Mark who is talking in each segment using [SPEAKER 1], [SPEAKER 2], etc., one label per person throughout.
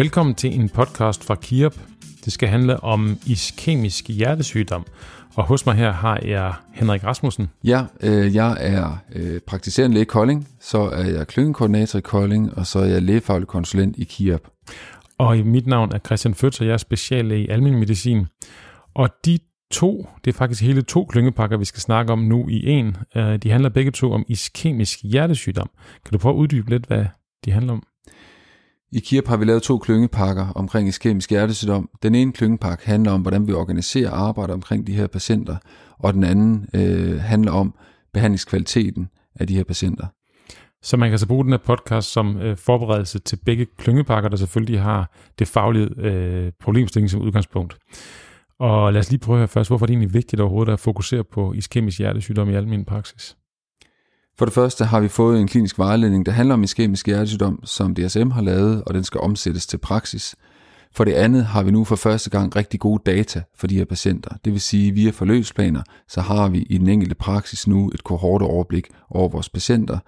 [SPEAKER 1] Velkommen til en podcast fra Kiop. Det skal handle om iskemisk hjertesygdom. Og hos mig her har jeg Henrik Rasmussen.
[SPEAKER 2] Ja, øh, jeg er øh, praktiserende læge i Kolding, så er jeg klyngekoordinator i Kolding, og så er jeg lægefaglig konsulent i Kiop.
[SPEAKER 1] Og i mit navn er Christian Føtz, og jeg er speciallæge i almen medicin. Og de to, det er faktisk hele to klyngepakker, vi skal snakke om nu i en. Øh, de handler begge to om iskemisk hjertesygdom. Kan du prøve at uddybe lidt, hvad de handler om?
[SPEAKER 2] I KIRP har vi lavet to klyngepakker omkring iskemisk hjertesygdom. Den ene klyngepakke handler om, hvordan vi organiserer arbejde omkring de her patienter, og den anden øh, handler om behandlingskvaliteten af de her patienter.
[SPEAKER 1] Så man kan så bruge den her podcast som øh, forberedelse til begge klyngepakker, der selvfølgelig har det faglige øh, problemstilling som udgangspunkt. Og lad os lige prøve at høre først, hvorfor det er egentlig vigtigt overhovedet at fokusere på iskemisk hjertesygdom i almindelig praksis.
[SPEAKER 2] For det første har vi fået en klinisk vejledning, der handler om iskemisk hjertesygdom, som DSM har lavet, og den skal omsættes til praksis. For det andet har vi nu for første gang rigtig gode data for de her patienter. Det vil sige, at via forløbsplaner, så har vi i den enkelte praksis nu et kohorte overblik over vores patienter,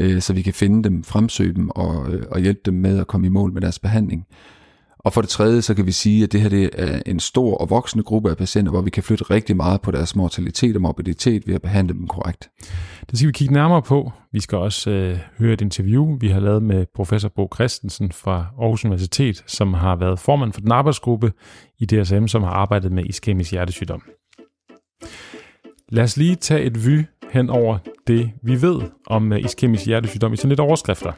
[SPEAKER 2] øh, så vi kan finde dem, fremsøge dem og, øh, og hjælpe dem med at komme i mål med deres behandling. Og for det tredje, så kan vi sige, at det her det er en stor og voksende gruppe af patienter, hvor vi kan flytte rigtig meget på deres mortalitet og morbiditet ved at behandle dem korrekt.
[SPEAKER 1] Det skal vi kigge nærmere på. Vi skal også øh, høre et interview, vi har lavet med professor Bo Christensen fra Aarhus Universitet, som har været formand for den arbejdsgruppe i DSM, som har arbejdet med iskemisk hjertesygdom. Lad os lige tage et vy hen over det, vi ved om øh, iskemisk hjertesygdom i sådan lidt overskrifter.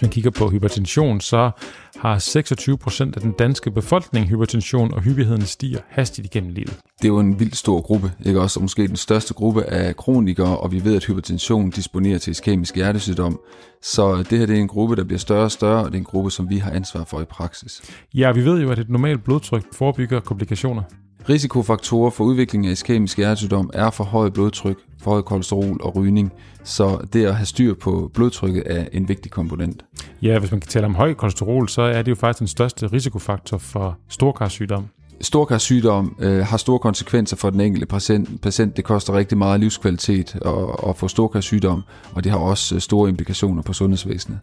[SPEAKER 1] Hvis man kigger på hypertension, så har 26 procent af den danske befolkning hypertension, og hyppigheden stiger hastigt igennem livet.
[SPEAKER 2] Det er jo en vildt stor gruppe, ikke også? Og måske den største gruppe af kronikere, og vi ved, at hypertension disponerer til iskemisk hjertesygdom. Så det her det er en gruppe, der bliver større og større, og det er en gruppe, som vi har ansvar for i praksis.
[SPEAKER 1] Ja, vi ved jo, at et normalt blodtryk forebygger komplikationer.
[SPEAKER 2] Risikofaktorer for udvikling af iskemisk hjertesygdom er for højt blodtryk, for højt kolesterol og rygning, så det at have styr på blodtrykket er en vigtig komponent.
[SPEAKER 1] Ja, hvis man kan tale om højt kolesterol, så er det jo faktisk den største risikofaktor for storkarsygdom.
[SPEAKER 2] Storkarsygdom øh, har store konsekvenser for den enkelte patient. patient. Det koster rigtig meget livskvalitet at, at få storkarsygdom, og det har også øh, store implikationer på sundhedsvæsenet.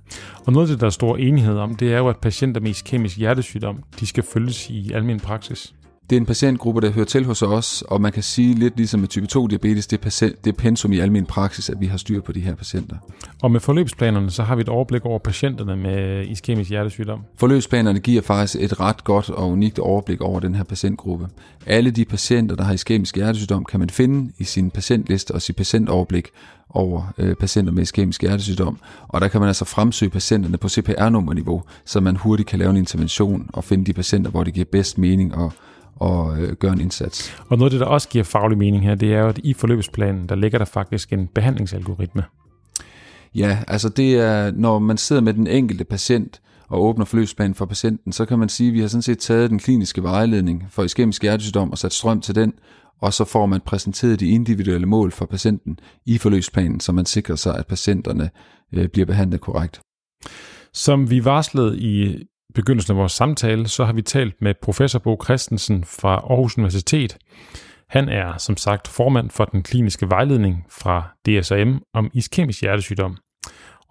[SPEAKER 1] Og noget af det, der er stor enighed om, det er jo, at patienter med iskemisk hjertesygdom, de skal følges i almindelig praksis.
[SPEAKER 2] Det er en patientgruppe, der hører til hos os, og man kan sige lidt ligesom med type 2 diabetes, det er, patient, det er pensum i almen praksis, at vi har styr på de her patienter.
[SPEAKER 1] Og med forløbsplanerne, så har vi et overblik over patienterne med iskemisk hjertesygdom.
[SPEAKER 2] Forløbsplanerne giver faktisk et ret godt og unikt overblik over den her patientgruppe. Alle de patienter, der har iskemisk hjertesygdom, kan man finde i sin patientliste og sit patientoverblik over øh, patienter med iskemisk hjertesygdom. Og der kan man altså fremsøge patienterne på CPR-nummerniveau, så man hurtigt kan lave en intervention og finde de patienter, hvor det giver bedst mening at og øh, gøre en indsats.
[SPEAKER 1] Og noget af det, der også giver faglig mening her, det er jo, at i forløbsplanen, der ligger der faktisk en behandlingsalgoritme.
[SPEAKER 2] Ja, altså det er, når man sidder med den enkelte patient og åbner forløbsplanen for patienten, så kan man sige, at vi har sådan set taget den kliniske vejledning for iskemisk hjertesygdom og sat strøm til den, og så får man præsenteret de individuelle mål for patienten i forløbsplanen, så man sikrer sig, at patienterne øh, bliver behandlet korrekt.
[SPEAKER 1] Som vi varslede i begyndelsen af vores samtale, så har vi talt med professor Bo Christensen fra Aarhus Universitet. Han er som sagt formand for den kliniske vejledning fra DSM om iskemisk hjertesygdom.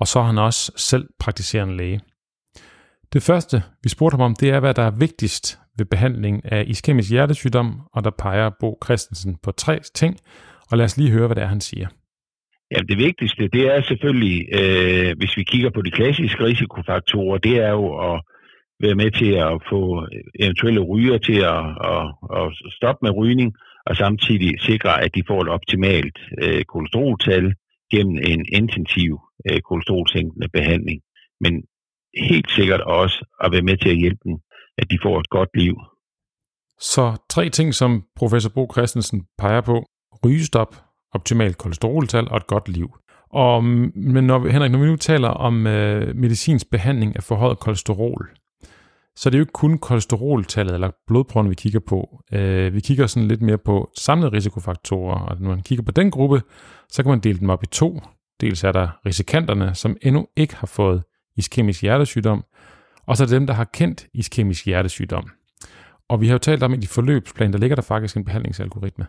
[SPEAKER 1] Og så er han også selv praktiserende læge. Det første, vi spurgte ham om, det er, hvad der er vigtigst ved behandling af iskemisk hjertesygdom, og der peger Bo Christensen på tre ting, og lad os lige høre, hvad det er, han siger.
[SPEAKER 3] Ja, det vigtigste, det er selvfølgelig, øh, hvis vi kigger på de klassiske risikofaktorer, det er jo at være med til at få eventuelle ryger til at, at, at stoppe med rygning, og samtidig sikre, at de får et optimalt øh, kolesteroltal gennem en intensiv øh, kolesterolsænkende behandling. Men helt sikkert også at være med til at hjælpe dem, at de får et godt liv.
[SPEAKER 1] Så tre ting, som professor Bo Christensen peger på. Rygestop, optimalt kolesteroltal og et godt liv. Og, mm, men når, Henrik, når vi nu taler om øh, medicinsk behandling af forhøjet kolesterol, så det er jo ikke kun kolesteroltallet eller blodprøven, vi kigger på. Øh, vi kigger sådan lidt mere på samlede risikofaktorer, og når man kigger på den gruppe, så kan man dele dem op i to. Dels er der risikanterne, som endnu ikke har fået iskemisk hjertesygdom, og så er dem, der har kendt iskemisk hjertesygdom. Og vi har jo talt om, at i forløbsplan, der ligger der faktisk en behandlingsalgoritme.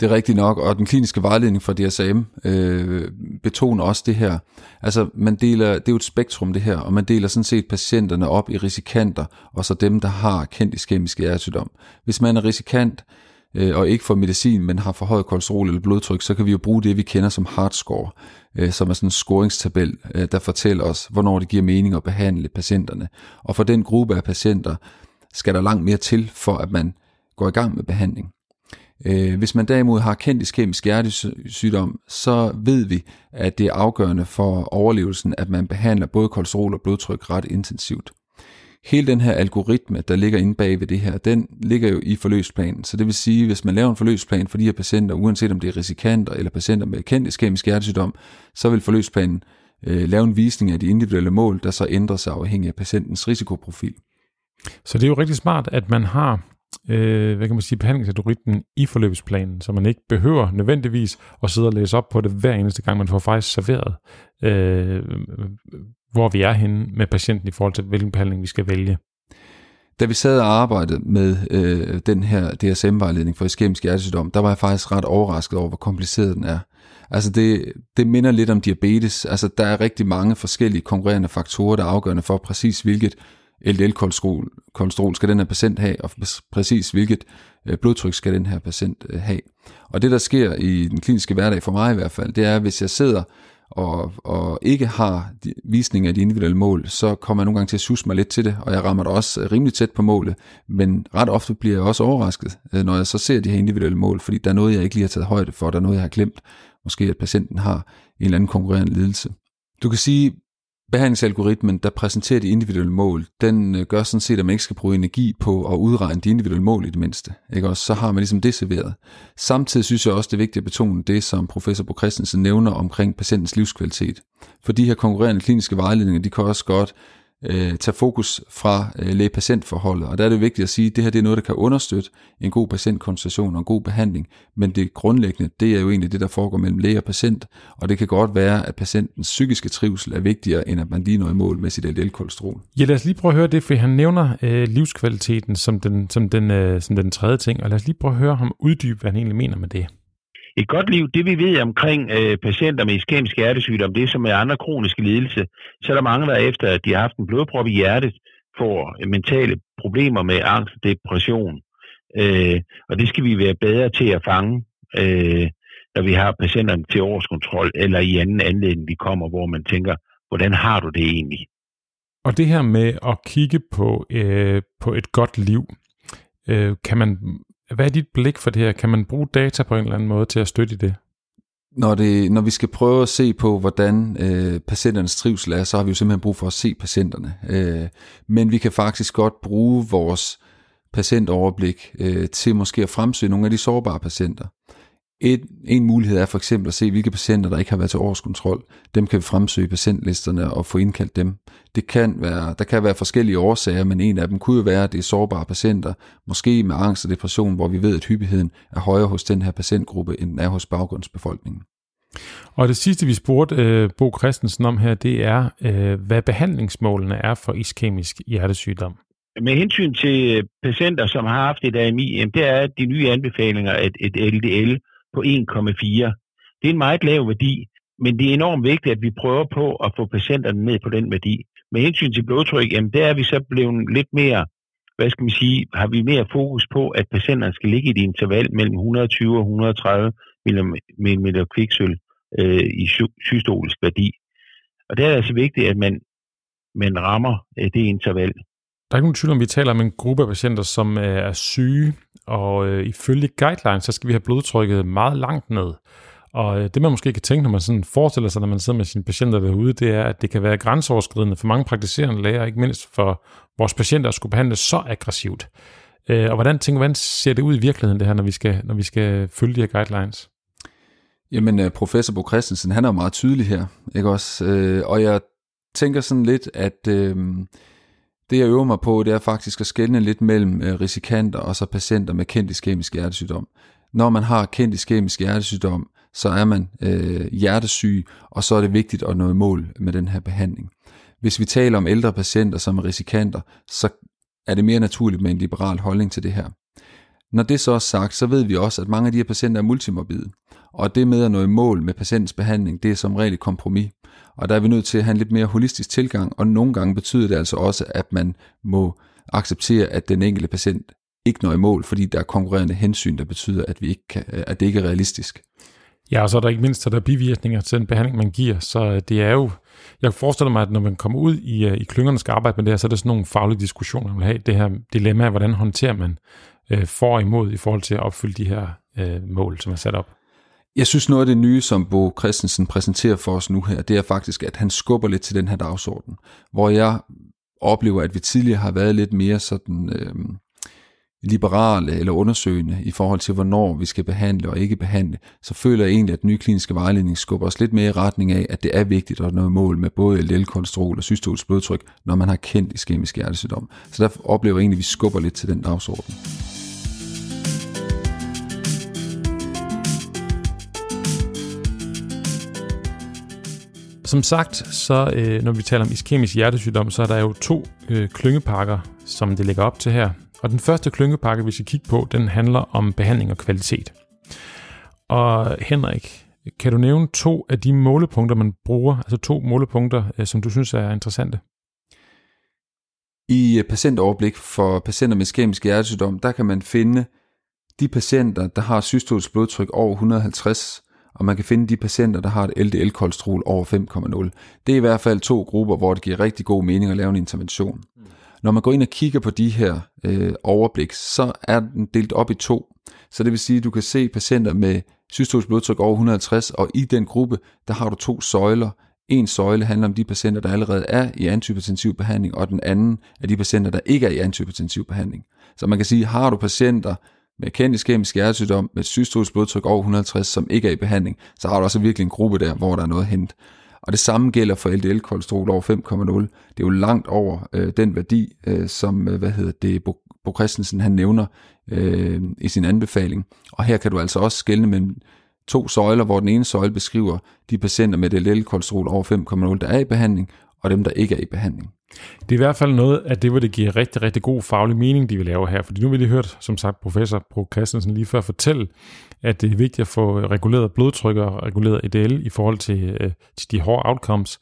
[SPEAKER 2] Det er rigtigt nok, og den kliniske vejledning fra DSM øh, betoner også det her. Altså, man deler, det er jo et spektrum det her, og man deler sådan set patienterne op i risikanter, og så dem, der har kendt iskemisk hjertesygdom. Hvis man er risikant, øh, og ikke får medicin, men har forhøjet kolesterol eller blodtryk, så kan vi jo bruge det, vi kender som HeartScore, øh, som er sådan en scoringstabel, øh, der fortæller os, hvornår det giver mening at behandle patienterne. Og for den gruppe af patienter skal der langt mere til, for at man går i gang med behandling. Øh, hvis man derimod har kendt iskemisk hjertesygdom, så ved vi, at det er afgørende for overlevelsen, at man behandler både kolesterol og blodtryk ret intensivt. Hele den her algoritme, der ligger inde bag ved det her, den ligger jo i forløbsplanen. Så det vil sige, hvis man laver en forløbsplan for de her patienter, uanset om det er risikanter eller patienter med kendt iskemisk hjertesygdom, så vil forløbsplanen øh, lave en visning af de individuelle mål, der så ændrer sig afhængig af patientens risikoprofil.
[SPEAKER 1] Så det er jo rigtig smart, at man har øh, hvad kan man sige, behandlingsalgoritmen i forløbsplanen, så man ikke behøver nødvendigvis at sidde og læse op på det hver eneste gang, man får faktisk serveret, øh, hvor vi er henne med patienten i forhold til, hvilken behandling vi skal vælge.
[SPEAKER 2] Da vi sad og arbejdede med øh, den her DSM-vejledning for iskemisk hjertesygdom, der var jeg faktisk ret overrasket over, hvor kompliceret den er. Altså det, det minder lidt om diabetes. Altså der er rigtig mange forskellige konkurrerende faktorer, der er afgørende for præcis hvilket LDL-kolesterol skal den her patient have, og præcis hvilket øh, blodtryk skal den her patient øh, have. Og det, der sker i den kliniske hverdag for mig i hvert fald, det er, hvis jeg sidder og, og ikke har visning af de individuelle mål, så kommer jeg nogle gange til at susse mig lidt til det, og jeg rammer det også øh, rimelig tæt på målet, men ret ofte bliver jeg også overrasket, når jeg så ser de her individuelle mål, fordi der er noget, jeg ikke lige har taget højde for, der er noget, jeg har glemt, måske at patienten har en eller anden konkurrerende lidelse. Du kan sige, behandlingsalgoritmen, der præsenterer de individuelle mål, den øh, gør sådan set, at man ikke skal bruge energi på at udregne de individuelle mål i det mindste. Ikke? også? så har man ligesom det serveret. Samtidig synes jeg også, det er vigtigt at betone det, som professor Bo Christensen nævner omkring patientens livskvalitet. For de her konkurrerende kliniske vejledninger, de kan også godt øh, tage fokus fra øh, læge-patientforholdet. Og der er det vigtigt at sige, at det her det er noget, der kan understøtte en god patientkonsultation og en god behandling. Men det grundlæggende, det er jo egentlig det, der foregår mellem læge og patient. Og det kan godt være, at patientens psykiske trivsel er vigtigere, end at man lige når i mål med sit LDL-kolesterol.
[SPEAKER 1] Ja, lad os lige prøve at høre det, for han nævner øh, livskvaliteten som den, som, den, øh, som den tredje ting. Og lad os lige prøve at høre ham uddybe, hvad han egentlig mener med det.
[SPEAKER 3] Et godt liv, det vi ved omkring øh, patienter med iskemisk hjertesygdom, det som er andre kroniske lidelser, så er der mange, der efter at de har haft en blodprop i hjertet, får øh, mentale problemer med angst og depression. Øh, og det skal vi være bedre til at fange, øh, når vi har patienterne til årskontrol, eller i anden anledning, de kommer, hvor man tænker, hvordan har du det egentlig?
[SPEAKER 1] Og det her med at kigge på, øh, på et godt liv, øh, kan man hvad er dit blik for det her? Kan man bruge data på en eller anden måde til at støtte det?
[SPEAKER 2] Når, det, når vi skal prøve at se på, hvordan øh, patienternes trivsel er, så har vi jo simpelthen brug for at se patienterne. Øh, men vi kan faktisk godt bruge vores patientoverblik øh, til måske at fremsøge nogle af de sårbare patienter. Et, en mulighed er for eksempel at se, hvilke patienter, der ikke har været til årskontrol. Dem kan vi fremsøge patientlisterne og få indkaldt dem. Det kan være, der kan være forskellige årsager, men en af dem kunne jo være, at det er sårbare patienter, måske med angst og depression, hvor vi ved, at hyppigheden er højere hos den her patientgruppe, end den er hos baggrundsbefolkningen.
[SPEAKER 1] Og det sidste, vi spurgte øh, Bo Christensen om her, det er, øh, hvad behandlingsmålene er for iskemisk hjertesygdom.
[SPEAKER 3] Med hensyn til patienter, som har haft et AMI, det er de nye anbefalinger, at et LDL på 1,4. Det er en meget lav værdi, men det er enormt vigtigt, at vi prøver på at få patienterne ned på den værdi. Med hensyn til blodtryk, jamen der er vi så blevet lidt mere, hvad skal man sige, har vi mere fokus på, at patienterne skal ligge i et interval mellem 120 og 130 mm kviksøl øh, i systolisk værdi. Og det er altså vigtigt, at man, man rammer øh, det interval.
[SPEAKER 1] Der er ikke nogen tvivl om, vi taler om en gruppe af patienter, som øh, er syge, og øh, ifølge guidelines, så skal vi have blodtrykket meget langt ned. Og øh, det man måske kan tænke, når man sådan forestiller sig, når man sidder med sine patienter derude, det er, at det kan være grænseoverskridende for mange praktiserende læger, ikke mindst for vores patienter at skulle behandles så aggressivt. Øh, og hvordan, tænker, hvordan ser det ud i virkeligheden, det her, når vi skal, når vi skal følge de her guidelines?
[SPEAKER 2] Jamen, øh, professor Bo Christensen, han er meget tydelig her, ikke også? Øh, og jeg tænker sådan lidt, at øh, det jeg øver mig på, det er faktisk at skelne lidt mellem øh, risikanter og så patienter med kendt iskemisk hjertesygdom. Når man har kendt iskemisk hjertesygdom, så er man øh, hjertesyg, og så er det vigtigt at nå i mål med den her behandling. Hvis vi taler om ældre patienter, som er risikanter, så er det mere naturligt med en liberal holdning til det her. Når det så er sagt, så ved vi også, at mange af de her patienter er multimorbide. Og det med at nå i mål med patientens behandling, det er som regel et kompromis. Og der er vi nødt til at have en lidt mere holistisk tilgang, og nogle gange betyder det altså også, at man må acceptere, at den enkelte patient ikke når i mål, fordi der er konkurrerende hensyn, der betyder, at, vi ikke kan, at det ikke er realistisk.
[SPEAKER 1] Ja, og så er der ikke mindst der er bivirkninger til den behandling, man giver. Så øh, det er jo, jeg forestiller mig, at når man kommer ud i, øh, i klyngerne skal arbejde med det her, så er der sådan nogle faglige diskussioner, man vil have. Det her dilemma, hvordan håndterer man øh, for og imod i forhold til at opfylde de her øh, mål, som er sat op.
[SPEAKER 2] Jeg synes noget af det nye, som Bo Christensen præsenterer for os nu her, det er faktisk, at han skubber lidt til den her dagsorden, hvor jeg oplever, at vi tidligere har været lidt mere sådan øh, liberale eller undersøgende i forhold til, hvornår vi skal behandle og ikke behandle, så føler jeg egentlig, at den nye kliniske vejledning skubber os lidt mere i retning af, at det er vigtigt at nå mål med både LDL-kolesterol og systolisk blodtryk, når man har kendt iskemisk hjertesygdom. Så derfor oplever jeg egentlig, at vi skubber lidt til den dagsorden.
[SPEAKER 1] Som sagt, så øh, når vi taler om iskemisk hjertesygdom, så er der jo to øh, klyngepakker, som det ligger op til her. Og den første klyngepakke, vi skal kigge på, den handler om behandling og kvalitet. Og Henrik, kan du nævne to af de målepunkter, man bruger, altså to målepunkter, øh, som du synes er interessante?
[SPEAKER 2] I øh, patientoverblik for patienter med iskemisk hjertesygdom, der kan man finde de patienter, der har systolisk blodtryk over 150, og man kan finde de patienter, der har et LDL-kolesterol over 5,0. Det er i hvert fald to grupper, hvor det giver rigtig god mening at lave en intervention. Mm. Når man går ind og kigger på de her øh, overblik, så er den delt op i to. Så det vil sige, at du kan se patienter med systolisk blodtryk over 150, og i den gruppe, der har du to søjler. En søjle handler om de patienter, der allerede er i antihypertensiv behandling, og den anden er de patienter, der ikke er i antihypertensiv behandling. Så man kan sige, har du patienter med kendt iskemisk hjertesygdom, med systolisk blodtryk over 150, som ikke er i behandling, så har du også virkelig en gruppe der, hvor der er noget at hente. Og det samme gælder for LDL-kolesterol over 5,0. Det er jo langt over øh, den værdi, øh, som øh, hvad hedder det, Bo, Bo Christensen han nævner øh, i sin anbefaling. Og her kan du altså også skelne mellem to søjler, hvor den ene søjle beskriver de patienter med LDL-kolesterol over 5,0, der er i behandling, og dem, der ikke er i behandling.
[SPEAKER 1] Det er i hvert fald noget af det, hvor det giver rigtig, rigtig god faglig mening, de vil lave her. Fordi nu vil I hørt, som sagt, professor Bro Christensen lige før fortælle, at det er vigtigt at få reguleret blodtryk og reguleret EDL i forhold til, øh, til de hårde outcomes.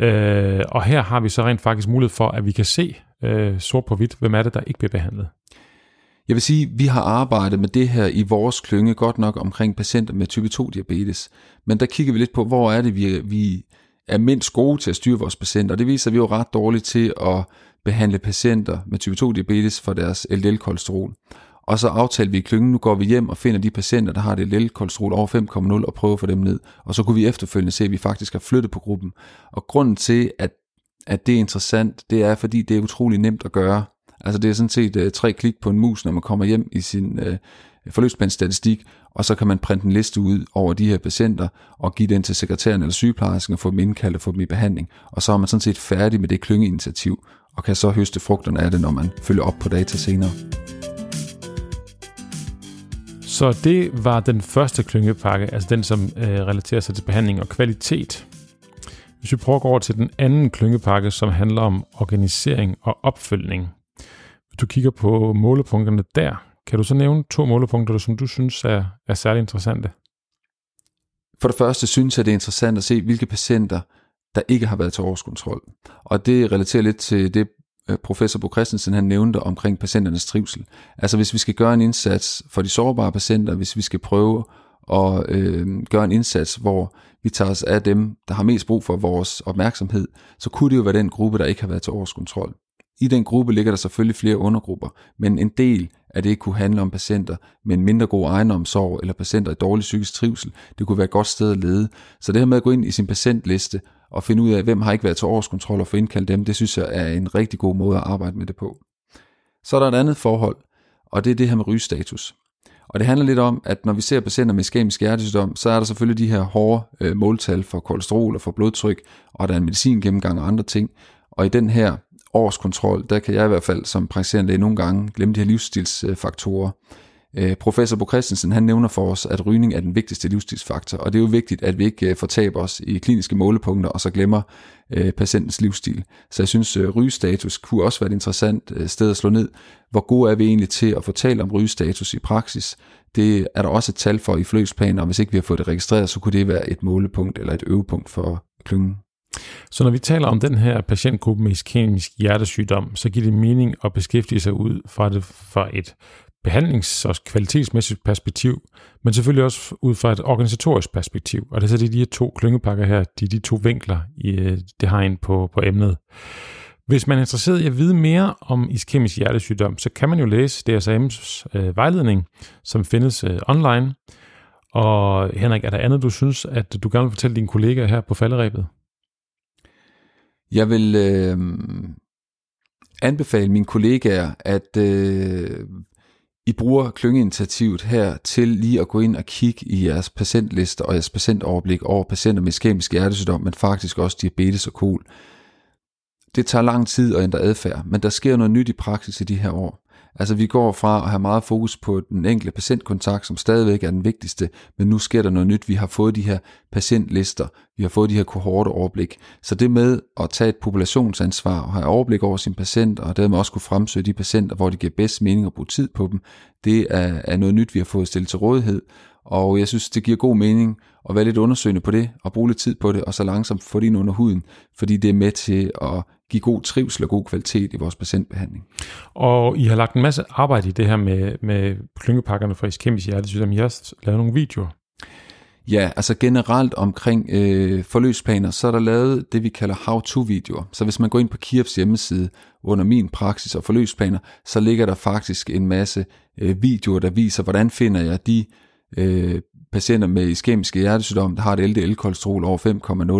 [SPEAKER 1] Øh, og her har vi så rent faktisk mulighed for, at vi kan se øh, sort på hvidt, hvem er det, der ikke bliver behandlet.
[SPEAKER 2] Jeg vil sige, at vi har arbejdet med det her i vores klynge godt nok omkring patienter med type 2 diabetes. Men der kigger vi lidt på, hvor er det, vi, vi er mindst gode til at styre vores patienter. Og det viser, at vi er jo ret dårlige til at behandle patienter med type 2 diabetes for deres LDL-kolesterol. Og så aftalte vi i klyngen, nu går vi hjem og finder de patienter, der har det LDL-kolesterol over 5,0 og prøver at få dem ned. Og så kunne vi efterfølgende se, at vi faktisk har flyttet på gruppen. Og grunden til, at, at det er interessant, det er, fordi det er utrolig nemt at gøre. Altså det er sådan set øh, tre klik på en mus, når man kommer hjem i sin øh, forløbsplansstatistik, og så kan man printe en liste ud over de her patienter og give den til sekretæren eller sygeplejersken og få dem indkaldt og få dem i behandling. Og så er man sådan set færdig med det klyngeinitiativ og kan så høste frugterne af det, når man følger op på data senere.
[SPEAKER 1] Så det var den første klyngepakke, altså den, som øh, relaterer sig til behandling og kvalitet. Hvis vi prøver at gå over til den anden klyngepakke, som handler om organisering og opfølgning. Du kigger på målepunkterne der, kan du så nævne to målepunkter, som du synes er, er særlig interessante?
[SPEAKER 2] For det første synes jeg, det er interessant at se, hvilke patienter, der ikke har været til årskontrol. Og det relaterer lidt til det, øh, professor Bo Christensen han nævnte omkring patienternes trivsel. Altså hvis vi skal gøre en indsats for de sårbare patienter, hvis vi skal prøve at øh, gøre en indsats, hvor vi tager os af dem, der har mest brug for vores opmærksomhed, så kunne det jo være den gruppe, der ikke har været til årskontrol. I den gruppe ligger der selvfølgelig flere undergrupper, men en del af det kunne handle om patienter med en mindre god egenomsorg eller patienter i dårlig psykisk trivsel. Det kunne være et godt sted at lede. Så det her med at gå ind i sin patientliste og finde ud af, hvem har ikke været til årskontrol og få indkaldt dem, det synes jeg er en rigtig god måde at arbejde med det på. Så er der et andet forhold, og det er det her med rygestatus. Og det handler lidt om, at når vi ser patienter med iskemisk hjertesygdom, så er der selvfølgelig de her hårde øh, måltal for kolesterol og for blodtryk, og der er en medicin gennemgang og andre ting. Og i den her årskontrol, der kan jeg i hvert fald som praktiserende læge nogle gange glemme de her livsstilsfaktorer. Øh, professor Bo Christensen han nævner for os, at rygning er den vigtigste livsstilsfaktor, og det er jo vigtigt, at vi ikke øh, fortaber os i kliniske målepunkter og så glemmer øh, patientens livsstil. Så jeg synes, øh, rygestatus kunne også være et interessant øh, sted at slå ned. Hvor gode er vi egentlig til at fortælle om rygestatus i praksis? Det er der også et tal for i fløjsplaner, og hvis ikke vi har fået det registreret, så kunne det være et målepunkt eller et øvepunkt for klyngen.
[SPEAKER 1] Så når vi taler om den her patientgruppe med iskemisk hjertesygdom, så giver det mening at beskæftige sig ud fra det fra et behandlings- og kvalitetsmæssigt perspektiv, men selvfølgelig også ud fra et organisatorisk perspektiv. Og det er så de, de her to klyngepakker her, de de to vinkler, i, øh, det har ind på, på emnet. Hvis man er interesseret i at vide mere om iskemisk hjertesygdom, så kan man jo læse DSM's øh, vejledning, som findes øh, online. Og Henrik, er der andet, du synes, at du gerne vil fortælle dine kollegaer her på falderæbet?
[SPEAKER 2] Jeg vil øh, anbefale mine kollegaer, at øh, I bruger klyngeinitiativet her til lige at gå ind og kigge i jeres patientliste og jeres patientoverblik over patienter med iskemisk hjertesygdom, men faktisk også diabetes og kol. Det tager lang tid at ændre adfærd, men der sker noget nyt i praksis i de her år. Altså vi går fra at have meget fokus på den enkelte patientkontakt, som stadigvæk er den vigtigste, men nu sker der noget nyt. Vi har fået de her patientlister, vi har fået de her kohorte overblik. Så det med at tage et populationsansvar og have overblik over sine patienter, og dermed også kunne fremsøge de patienter, hvor det giver bedst mening at bruge tid på dem, det er, er noget nyt, vi har fået stillet til rådighed. Og jeg synes, det giver god mening at være lidt undersøgende på det, og bruge lidt tid på det, og så langsomt få det ind under huden, fordi det er med til at give god trivsel og god kvalitet i vores patientbehandling.
[SPEAKER 1] Og I har lagt en masse arbejde i det her med, med klyngepakkerne for iskemisk hjertesygdom. I har også lavet nogle videoer.
[SPEAKER 2] Ja, altså generelt omkring øh, forløbsplaner, så er der lavet det, vi kalder how-to-videoer. Så hvis man går ind på Kieps hjemmeside under min praksis og forløbsplaner, så ligger der faktisk en masse øh, videoer, der viser, hvordan finder jeg de øh, patienter med iskemiske hjertesygdom, der har et LDL-kolesterol over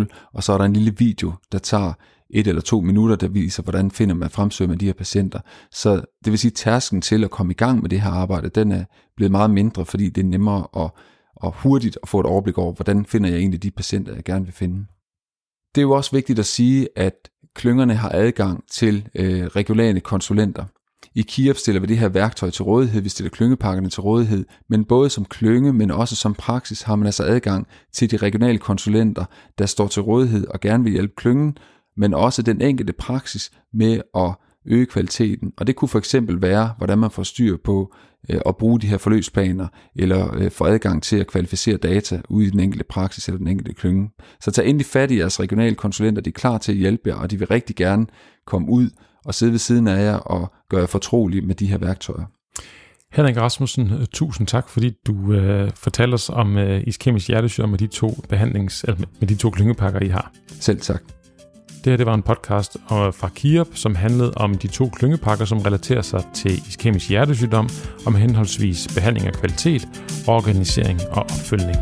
[SPEAKER 2] 5,0, og så er der en lille video, der tager et eller to minutter, der viser, hvordan finder man fremsøger man de her patienter. Så det vil sige, at tærsken til at komme i gang med det her arbejde, den er blevet meget mindre, fordi det er nemmere at, og hurtigt at få et overblik over, hvordan finder jeg egentlig de patienter, jeg gerne vil finde. Det er jo også vigtigt at sige, at klyngerne har adgang til øh, regulerende konsulenter. I Kiev stiller vi det her værktøj til rådighed, vi stiller klyngepakkerne til rådighed, men både som klynge, men også som praksis har man altså adgang til de regionale konsulenter, der står til rådighed og gerne vil hjælpe klyngen, men også den enkelte praksis med at øge kvaliteten. Og det kunne for eksempel være, hvordan man får styr på øh, at bruge de her forløbsplaner, eller øh, få adgang til at kvalificere data ude i den enkelte praksis eller den enkelte klynge. Så tag endelig fat i jeres regionale konsulenter, de er klar til at hjælpe jer, og de vil rigtig gerne komme ud og sidde ved siden af jer og gøre jer fortrolige med de her værktøjer.
[SPEAKER 1] Henrik Rasmussen, øh, tusind tak, fordi du øh, fortalte os om øh, iskemisk hjertesygdom med de to behandlings, eller med de to klyngepakker, I har.
[SPEAKER 2] Selv tak.
[SPEAKER 1] Det her det var en podcast fra Kiop, som handlede om de to klyngepakker, som relaterer sig til iskemisk hjertesygdom, om henholdsvis behandling af kvalitet, organisering og opfølgning.